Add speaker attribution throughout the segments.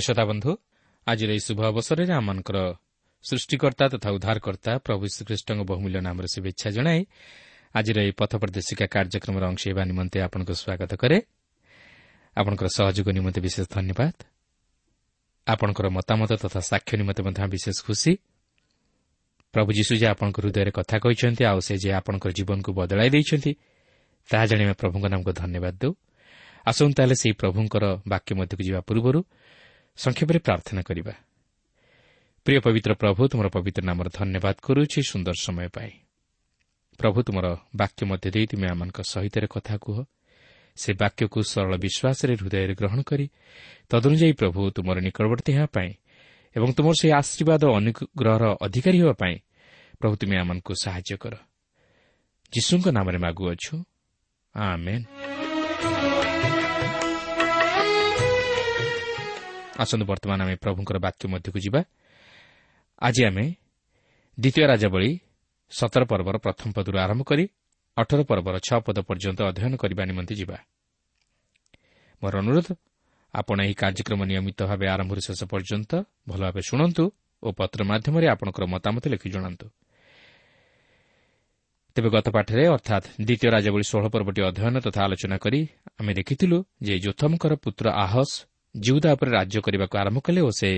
Speaker 1: ଶ୍ରୋତା ବନ୍ଧୁ ଆଜିର ଏହି ଶୁଭ ଅବସରରେ ଆମମାନଙ୍କର ସୃଷ୍ଟିକର୍ତ୍ତା ତଥା ଉଦ୍ଧାରକର୍ତ୍ତା ପ୍ରଭୁ ଶ୍ରୀଖ୍ରୀଷ୍ଟଙ୍କ ବହୁମୂଲ୍ୟ ନାମରେ ଶୁଭେଚ୍ଛା ଜଣାଇ ଆଜିର ଏହି ପଥ ପ୍ରଦର୍ଶିକା କାର୍ଯ୍ୟକ୍ରମର ଅଂଶ ହେବା ନିମନ୍ତେ ଆପଣଙ୍କୁ ସ୍ୱାଗତ କରେ। ଆପଣଙ୍କର ସହଯୋଗ ନିମନ୍ତେ ବିଶେଷ ଧନ୍ୟବାଦ। ଆପଣଙ୍କର ମତାମତ ତଥା ସାକ୍ଷ୍ୟ ନିମନ୍ତେ ମଧ୍ୟ ବିଶେଷ ଖୁସି। ପ୍ରଭୁ ଯୀଶୁ ଯେ ଆପଣଙ୍କ ହୃଦୟରେ କଥା କହିଛନ୍ତି ଆଉ ସେ ଯେ ଆପଣଙ୍କର ଜୀବନକୁ ବଦଳାଇ ଦେଇଛନ୍ତି ତାହା ଜାଣି ଆମେ ପ୍ରଭୁଙ୍କ ନାମକୁ ଧନ୍ୟବାଦ ଦେଉ। ଆସନ୍ତୁ ସେହି ପ୍ରଭୁଙ୍କର ବାକ୍ୟ ମଧ୍ୟକୁ ଯିବା ପୂର୍ବରୁ ସଂକ୍ଷେପରେ ପ୍ରାର୍ଥନା କରିବା। ପ୍ରିୟ ପବିତ୍ର ପ୍ରଭୁ ତୁମର ପବିତ୍ର ନାମର ଧନ୍ୟବାଦ କରୁଛି ସୁନ୍ଦର ସମୟ ପାଇଁ। ପ୍ରଭୁ ତୁମର ବାକ୍ୟ ମଧ୍ୟ ଦେଇ ତୁମେ ଆମମାନଙ୍କ ସହିତ କଥା କୁହ। ସେ ବାକ୍ୟକୁ ସରଳ ବିଶ୍ୱାସରେ ହୃଦୟରେ ଗ୍ରହଣ କରି ତଦନୁଯାୟୀ ପ୍ରଭୁ ତୁମର ନିକଟବର୍ତ୍ତୀ ହେବା ପାଇଁ ଏବଂ ତୁମର ସେହି ଆଶୀର୍ବାଦ ଅନୁଗ୍ରହର ଅଧିକାରୀ ହେବା ପାଇଁ ପ୍ରଭୁ ତୁମେ ଆମମାନଙ୍କୁ ସାହାଯ୍ୟ କର। ଯୀଶୁଙ୍କ ନାମରେ ମାଗୁଅଛୁ। ଆମେନ୍। ଆସନ୍ତୁ ବର୍ତ୍ତମାନ ଆମେ ପ୍ରଭୁଙ୍କର ବାକ୍ୟ ମଧ୍ୟକୁ ଯିବା। ଆଜି ଆମେ ଦ୍ୱିତୀୟ ରାଜାବଳୀ ସତର ପର୍ବର ପ୍ରଥମ ପଦରୁ ଆରମ୍ଭ କରି ଅଠର ପର୍ବର ଛଅ ପଦ ପର୍ଯ୍ୟନ୍ତ ଅଧ୍ୟୟନ କରିବା ନିମନ୍ତେ ଯିବା। ମୋର ଅନୁରୋଧ ଆପଣ ଏହି କାର୍ଯ୍ୟକ୍ରମ ନିୟମିତ ଭାବେ ଆରମ୍ଭରୁ ଶେଷ ପର୍ଯ୍ୟନ୍ତ ଭଲ ଭାବେ ଶୁଣନ୍ତୁ ଓ ପତ୍ର ମାଧ୍ୟମରେ ଆପଣଙ୍କର ମତାମତ ଲେଖି ଜଣାନ୍ତୁ। ତେବେ ଗତ ପାଠରେ ଅର୍ଥାତ୍ ଦ୍ୱିତୀୟ ରାଜାବଳୀ ଷୋହଳ ପର୍ବଟି ଅଧ୍ୟୟନ ତଥା ଆଲୋଚନା କରି ଆମେ ଦେଖିଥିଲୁ ଯେ ଯୋଥମଙ୍କର ପୁତ୍ର ଆହସ୍ ଜିଉଦା ଉପରେ ରାଜ୍ୟ କରିବାକୁ ଆରମ୍ଭ କଲେ ଓ ସେ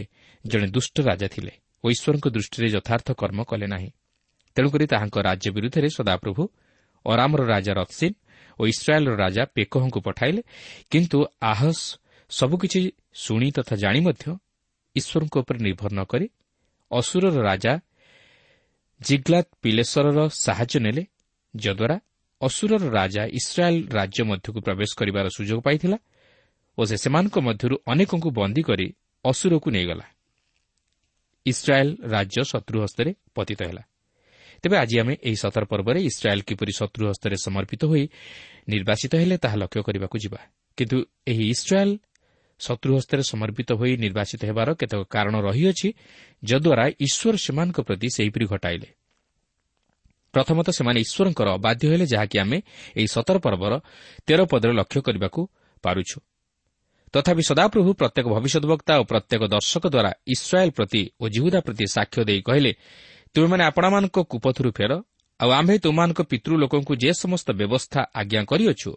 Speaker 1: ଜଣେ ଦୁଷ୍ଟ ରାଜା ଥିଲେ ଓ ଈଶ୍ୱରଙ୍କ ଦୃଷ୍ଟିରେ ଯଥାର୍ଥ କର୍ମ କଲେ ନାହିଁ। ତେଣୁକରି ତାହାଙ୍କ ରାଜ୍ୟ ବିରୁଦ୍ଧରେ ସଦାପ୍ରଭୁ ଅରାମର ରାଜା ରତ୍ସିନ୍ ଓ ଇସ୍ରାଏଲ୍ର ରାଜା ପେକହଙ୍କୁ ପଠାଇଲେ। କିନ୍ତୁ ଆହସ୍ ସବୁକିଛି ଶୁଣି ତଥା ଜାଣି ମଧ୍ୟ ଈଶ୍ୱରଙ୍କ ଉପରେ ନିର୍ଭର ନ କରି ଅସୁରର ରାଜା ଜିଗ୍ଲାତ୍ ପିଲେଶ୍ୱରର ସାହାଯ୍ୟ ନେଲେ ଯଦ୍ୱାରା ଅସୁରର ରାଜା ଇସ୍ରାଏଲ୍ ରାଜ୍ୟ ମଧ୍ୟକୁ ପ୍ରବେଶ କରିବାର ସୁଯୋଗ ପାଇଥିଲା ଓ ସେ ସେମାନଙ୍କ ମଧ୍ୟରୁ ଅନେକଙ୍କୁ ବନ୍ଦୀ କରି ଅସୁରକୁ ନେଇଗଲା। ଇସ୍ରାଏଲ୍ ରାଜ୍ୟ ଶତ୍ରୁ ହସ୍ତରେ ପତିତ ହେଲା। ତେବେ ଆଜି ଆମେ ଏହି ସତର ପର୍ବରେ ଇସ୍ରାଏଲ୍ କିପରି ଶତ୍ରୁ ହସ୍ତରେ ସମର୍ପିତ ହୋଇ ନିର୍ବାସିତ ହେଲେ ତାହା ଲକ୍ଷ୍ୟ କରିବାକୁ ଯିବା। କିନ୍ତୁ ଏହି ଇସ୍ରାଏଲ୍ ଶତ୍ରୁ ହସ୍ତରେ ସମର୍ପିତ ହୋଇ ନିର୍ବାସିତ ହେବାର କେତେକ କାରଣ ରହିଅଛି ଯଦ୍ୱାରା ଈଶ୍ୱର ସେମାନଙ୍କ ପ୍ରତି ସେହିପରି ଘଟାଇଲେ। ପ୍ରଥମତଃ ସେମାନେ ଈଶ୍ୱରଙ୍କର ଅବାଧ୍ୟ ହେଲେ ଯାହାକି ଆମେ ଏହି ସତର ପର୍ବର ତେର ପଦରେ ଲକ୍ଷ୍ୟ କରିବାକୁ ପାରୁଛୁ। ତଥାପି ସଦାପ୍ରଭୁ ପ୍ରତ୍ୟେକ ଭବିଷ୍ୟତ ବକ୍ତା ଓ ପ୍ରତ୍ୟେକ ଦର୍ଶକ ଦ୍ୱାରା ଇସ୍ରାଏଲ୍ ପ୍ରତି ଓ ଜିହୁଦା ପ୍ରତି ସାକ୍ଷ୍ୟ ଦେଇ କହିଲେ ତୁମେମାନେ ଆପଣମାନଙ୍କ କୁପଥରୁ ଫେର ଆଉ ଆମ୍ଭେ ତୁମମାନଙ୍କ ପିତୃ ଲୋକଙ୍କୁ ଯେ ସମସ୍ତ ବ୍ୟବସ୍ଥା ଆଜ୍ଞା କରିଅଛୁ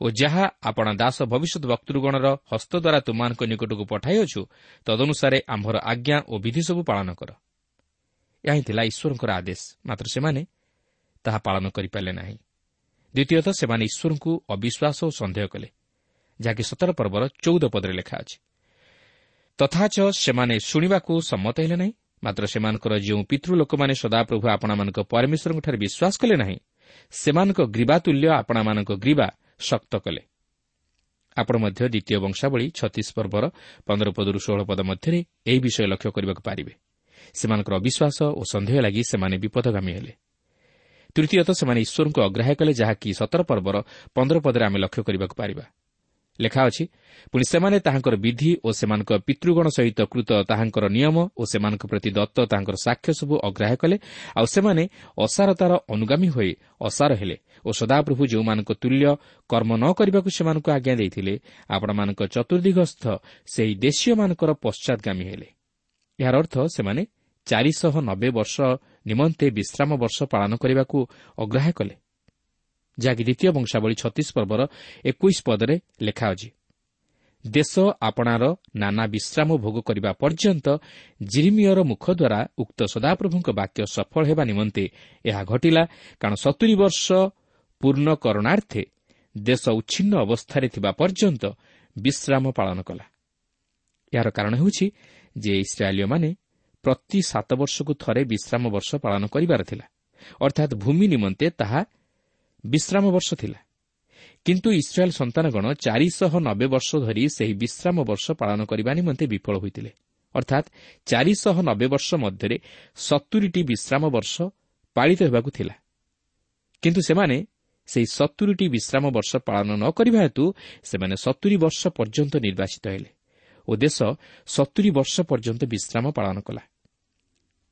Speaker 1: ଓ ଯାହା ଆପଣ ଦାସ ଭବିଷ୍ୟତ ବକ୍ତୃଗଣର ହସ୍ତ ଦ୍ୱାରା ତୁମମାନଙ୍କ ନିକଟକୁ ପଠାଇଅଛୁ ତଦନୁସାରେ ଆମ୍ଭର ଆଜ୍ଞା ଓ ବିଧି ସବୁ ପାଳନ କର। ଏହା ହିଁ ଥିଲା ଈଶ୍ୱରଙ୍କର ଆଦେଶ। ମାତ୍ର ସେମାନେ ତାହା ପାଳନ କରିପାରିଲେ ନାହିଁ। ଦ୍ୱିତୀୟତଃ ସେମାନେ ଈଶ୍ୱରଙ୍କୁ ଅବିଶ୍ୱାସ ଓ ସନ୍ଦେହ କଲେ। ଯାହାକି ସତର ପର୍ବର ଚଉଦ ପଦରେ ଲେଖା ଅଛି। ତଥାଚ ସେମାନେ ଶୁଣିବାକୁ ସମ୍ମତ ହେଲେ ନାହିଁ ମାତ୍ର ସେମାନଙ୍କର ଯେଉଁ ପିତୃ ଲୋକମାନେ ସଦାପ୍ରଭୁ ଆପଣମାନଙ୍କ ପରମେଶ୍ୱରଙ୍କଠାରେ ବିଶ୍ୱାସ କଲେ ନାହିଁ ସେମାନଙ୍କ ଗ୍ରୀବା ତୁଲ୍ୟ ଆପଣମାନଙ୍କ ଗ୍ରୀବା ଶକ୍ତ କଲେ। ଆପଣ ମଧ୍ୟ ଦ୍ୱିତୀୟ ବଂଶାବଳୀ ଛତିଶ ପର୍ବର ପନ୍ଦର ପଦରୁ ଷୋହଳ ପଦ ମଧ୍ୟରେ ଏହି ବିଷୟ ଲକ୍ଷ୍ୟ କରିବାକୁ ପାରିବେ। ସେମାନଙ୍କର ଅବିଶ୍ୱାସ ଓ ସନ୍ଦେହ ଲାଗି ସେମାନେ ବିପଦଗାମୀ ହେଲେ। ତୃତୀୟତଃ ସେମାନେ ଈଶ୍ୱରଙ୍କୁ ଅଗ୍ରାହ୍ୟ କଲେ ଯାହାକି ସତର ପର୍ବର ପନ୍ଦର ପଦରେ ଆମେ ଲକ୍ଷ୍ୟ କରିବାକୁ ପାରିବା। ଲେଖା ଅଛି ପୁଣି ସେମାନେ ତାହାଙ୍କର ବିଧି ଓ ସେମାନଙ୍କ ପିତୃଗଣ ସହିତ କୃତ ତାହାଙ୍କର ନିୟମ ଓ ସେମାନଙ୍କ ପ୍ରତି ଦତ୍ତ ତାହାଙ୍କର ସାକ୍ଷ୍ୟ ସବୁ ଅଗ୍ରାହ୍ୟ କଲେ ଆଉ ସେମାନେ ଅସାରତାର ଅନୁଗାମୀ ହୋଇ ଅସାର ହେଲେ ଓ ସଦାପ୍ରଭୁ ଯେଉଁମାନଙ୍କ ତୁଲ୍ୟ କର୍ମ ନ କରିବାକୁ ସେମାନଙ୍କୁ ଆଜ୍ଞା ଦେଇଥିଲେ ଆପଣମାନଙ୍କ ଚତୁର୍ଦ୍ଦିଗସ୍ଥ ସେହି ଦେଶୀୟମାନଙ୍କର ପଶ୍ଚାଦଗାମୀ ହେଲେ। ଏହାର ଅର୍ଥ ସେମାନେ ଚାରିଶହ ନବେ ବର୍ଷ ନିମନ୍ତେ ବିଶ୍ରାମ ବର୍ଷ ପାଳନ କରିବାକୁ ଅଗ୍ରାହ୍ୟ କଲେ। ଯାହାକି ଦ୍ୱିତୀୟ ବଂଶାବଳୀ ଛତିଶ ପର୍ବର ଏକୋଇଶ ପଦରେ ଲେଖା ଅଛି। ଦେଶ ଆପଣାର ନାନା ବିଶ୍ରାମ ଭୋଗ କରିବା ପର୍ଯ୍ୟନ୍ତ ଜିରିମିୟର ମୁଖ ଦ୍ୱାରା ଉକ୍ତ ସଦାପ୍ରଭୁଙ୍କ ବାକ୍ୟ ସଫଳ ହେବା ନିମନ୍ତେ ଏହା ଘଟିଲା କାରଣ ସତୁରି ବର୍ଷ ପୂର୍ଣ୍ଣ କରଣାର୍ଥେ ଦେଶ ଉଚ୍ଛିନ୍ନ ଅବସ୍ଥାରେ ଥିବା ପର୍ଯ୍ୟନ୍ତ ବିଶ୍ରାମ ପାଳନ କଲା। ଏହାର କାରଣ ହେଉଛି ଯେ ଇସ୍ରାଏଲୀୟମାନେ ପ୍ରତି ସାତ ବର୍ଷକୁ ଥରେ ବିଶ୍ରାମ ବର୍ଷ ପାଳନ କରିବାର ଥିଲା। ଅର୍ଥାତ୍ ଭୂମି ନିମନ୍ତେ ତାହା ବିଶ୍ରାମ ବର୍ଷ ଥିଲା। କିନ୍ତୁ ଇସ୍ରାଏଲ୍ ସନ୍ତାନଗଣ ଚାରିଶହ ନବେ ବର୍ଷ ଧରି ସେହି ବିଶ୍ରାମ ବର୍ଷ ପାଳନ କରିବା ନିମନ୍ତେ ବିଫଳ ହୋଇଥିଲେ। ଅର୍ଥାତ୍ ଚାରିଶହ ନବେ ବର୍ଷ ମଧ୍ୟରେ ସତୁରିଟି ବିଶ୍ରାମ ବର୍ଷ ପାଳିତ ହେବାକୁ ଥିଲା। କିନ୍ତୁ ସେମାନେ ସେହି ସତୁରିଟି ବିଶ୍ରାମ ବର୍ଷ ପାଳନ ନ କରିବା ହେତୁ ସେମାନେ ସତୁରି ବର୍ଷ ପର୍ଯ୍ୟନ୍ତ ନିର୍ବାଚିତ ହେଲେ ଓ ଦେଶ ସତୁରି ବର୍ଷ ପର୍ଯ୍ୟନ୍ତ ବିଶ୍ରାମ ପାଳନ କଲା।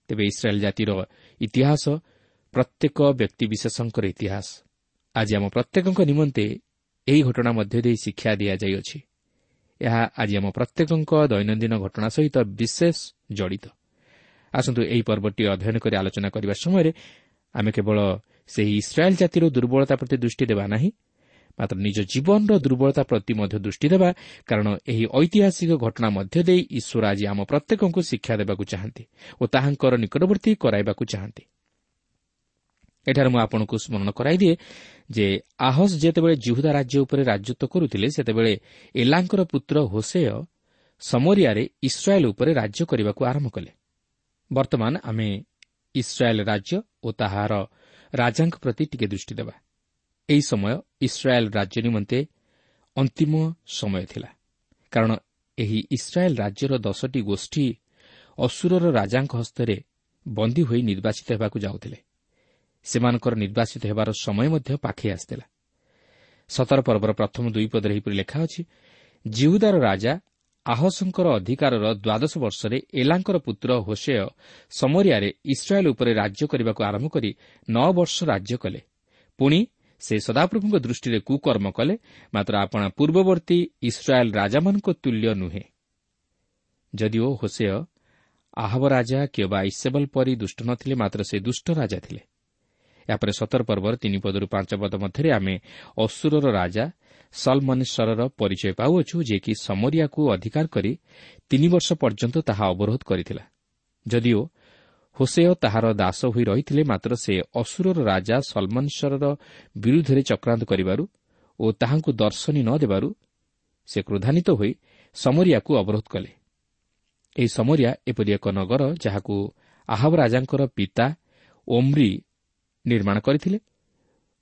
Speaker 1: ତେବେ ଇସ୍ରାଏଲ୍ ଜାତିର ଇତିହାସ ପ୍ରତ୍ୟେକ ବ୍ୟକ୍ତିବିଶେଷଙ୍କର ଇତିହାସ। ଆଜି ଆମ ପ୍ରତ୍ୟେକଙ୍କ ନିମନ୍ତେ ଏହି ଘଟଣା ମଧ୍ୟ ଦେଇ ଶିକ୍ଷା ଦିଆଯାଇଅଛି। ଏହା ଆଜି ଆମ ପ୍ରତ୍ୟେକଙ୍କ ଦୈନନ୍ଦିନ ଘଟଣା ସହିତ ବିଶେଷ ଜଡ଼ିତ। ଆସନ୍ତୁ ଏହି ପର୍ବଟି ଅଧ୍ୟୟନ କରି ଆଲୋଚନା କରିବା ସମୟରେ ଆମେ କେବଳ ସେହି ଇସ୍ରାଏଲ୍ ଜାତିର ଦୁର୍ବଳତା ପ୍ରତି ଦୃଷ୍ଟି ଦେବା ନାହିଁ ମାତ୍ର ନିଜ ଜୀବନର ଦୁର୍ବଳତା ପ୍ରତି ମଧ୍ୟ ଦୃଷ୍ଟି ଦେବା କାରଣ ଏହି ଐତିହାସିକ ଘଟଣା ମଧ୍ୟ ଦେଇ ଈଶ୍ୱର ଆଜି ଆମ ପ୍ରତ୍ୟେକଙ୍କୁ ଶିକ୍ଷା ଦେବାକୁ ଚାହାନ୍ତି ଓ ତାହାଙ୍କର ନିକଟବର୍ତ୍ତୀ କରାଇବାକୁ ଚାହାନ୍ତି। ଏଠାରେ ମୁଁ ଆପଣଙ୍କୁ ସ୍ମରଣ କରାଇଦିଏ ଯେ ଆହସ୍ ଯେତେବେଳେ ଜିହୁଦା ରାଜ୍ୟ ଉପରେ ରାଜତ୍ୱ କରୁଥିଲେ ସେତେବେଳେ ଏଲାଙ୍କର ପୁତ୍ର ହୋସେୟ ସମରିଆରେ ଇସ୍ରାଏଲ୍ ଉପରେ ରାଜ୍ୟ କରିବାକୁ ଆରମ୍ଭ କଲେ। ବର୍ତ୍ତମାନ ଆମେ ଇସ୍ରାଏଲ୍ ରାଜ୍ୟ ଓ ତାହାର ରାଜାଙ୍କ ପ୍ରତି ଟିକେ ଦୃଷ୍ଟି ଦେବା। ଏହି ସମୟ ଇସ୍ରାଏଲ୍ ରାଜ୍ୟ ନିମନ୍ତେ ଅନ୍ତିମ ସମୟ ଥିଲା। କାରଣ ଏହି ଇସ୍ରାଏଲ୍ ରାଜ୍ୟର ଦଶଟି ଗୋଷ୍ଠୀ ଅସୁରର ରାଜାଙ୍କ ହସ୍ତରେ ବନ୍ଦୀ ହୋଇ ନିର୍ବାଚିତ ହେବାକୁ ଯାଉଥିଲେ। ସେମାନଙ୍କର ନିର୍ବାଚିତ ହେବାର ସମୟ ମଧ୍ୟ ପାଖେଇ ଆସିଥିଲା। ସତର ପର୍ବର ପ୍ରଥମ ଦୁଇ ପଦରେ ଏହିପରି ଲେଖା ଅଛି ଜିହୁଦାର ରାଜା ଆହସଙ୍କର ଅଧିକାରର ଦ୍ୱାଦଶ ବର୍ଷରେ ଏଲାଙ୍କର ପୁତ୍ର ହୋସେୟ ସମରିଆରେ ଇସ୍ରାଏଲ୍ ଉପରେ ରାଜ୍ୟ କରିବାକୁ ଆରମ୍ଭ କରି ନଅ ବର୍ଷ ରାଜ୍ୟ କଲେ। ପୁଣି ସେ ସଦାପ୍ରଭୁଙ୍କ ଦୃଷ୍ଟିରେ କୁକର୍ମ କଲେ ମାତ୍ର ଆପଣା ପୂର୍ବବର୍ତ୍ତୀ ଇସ୍ରାଏଲ୍ ରାଜାମାନଙ୍କ ତୁଲ୍ୟ ନୁହେଁ। ଯଦିଓ ହୋସେୟ ଆହବ ରାଜା କିମ୍ବା ଇସେବଲ ପରି ଦୁଷ୍ଟ ନଥିଲେ ମାତ୍ର ସେ ଦୁଷ୍ଟ ରାଜା ଥିଲେ। ଏହାପରେ ସତର ପର୍ବର ତିନି ପଦରୁ ପାଞ୍ଚ ପଦ ମଧ୍ୟରେ ଆମେ ଅସୁରର ରାଜା ସଲମନେଶ୍ୱରର ପରିଚୟ ପାଉଅଛୁ ଯିଏକି ସମରିଆକୁ ଅଧିକାର କରି ତିନି ବର୍ଷ ପର୍ଯ୍ୟନ୍ତ ତାହା ଅବରୋଧ କରିଥିଲା। ଯଦିଓ ହୋସେୟ ତାହାର ଦାସ ହୋଇ ରହିଥିଲେ ମାତ୍ର ସେ ଅସୁରର ରାଜା ସଲମନେଶ୍ୱରର ବିରୁଦ୍ଧରେ ଚକ୍ରାନ୍ତ କରିବାରୁ ଓ ତାହାଙ୍କୁ ଦର୍ଶନୀ ନ ଦେବାରୁ ସେ କ୍ରୋଧାନ୍ୱିତ ହୋଇ ସମରିଆକୁ ଅବରୋଧ କଲେ। ଏହି ସମରିଆ ଏପରି ଏକ ନଗର ଯାହାକୁ ଆହବ ରାଜାଙ୍କର ପିତା ଓମ୍ରି ନିର୍ମାଣ କରିଥିଲେ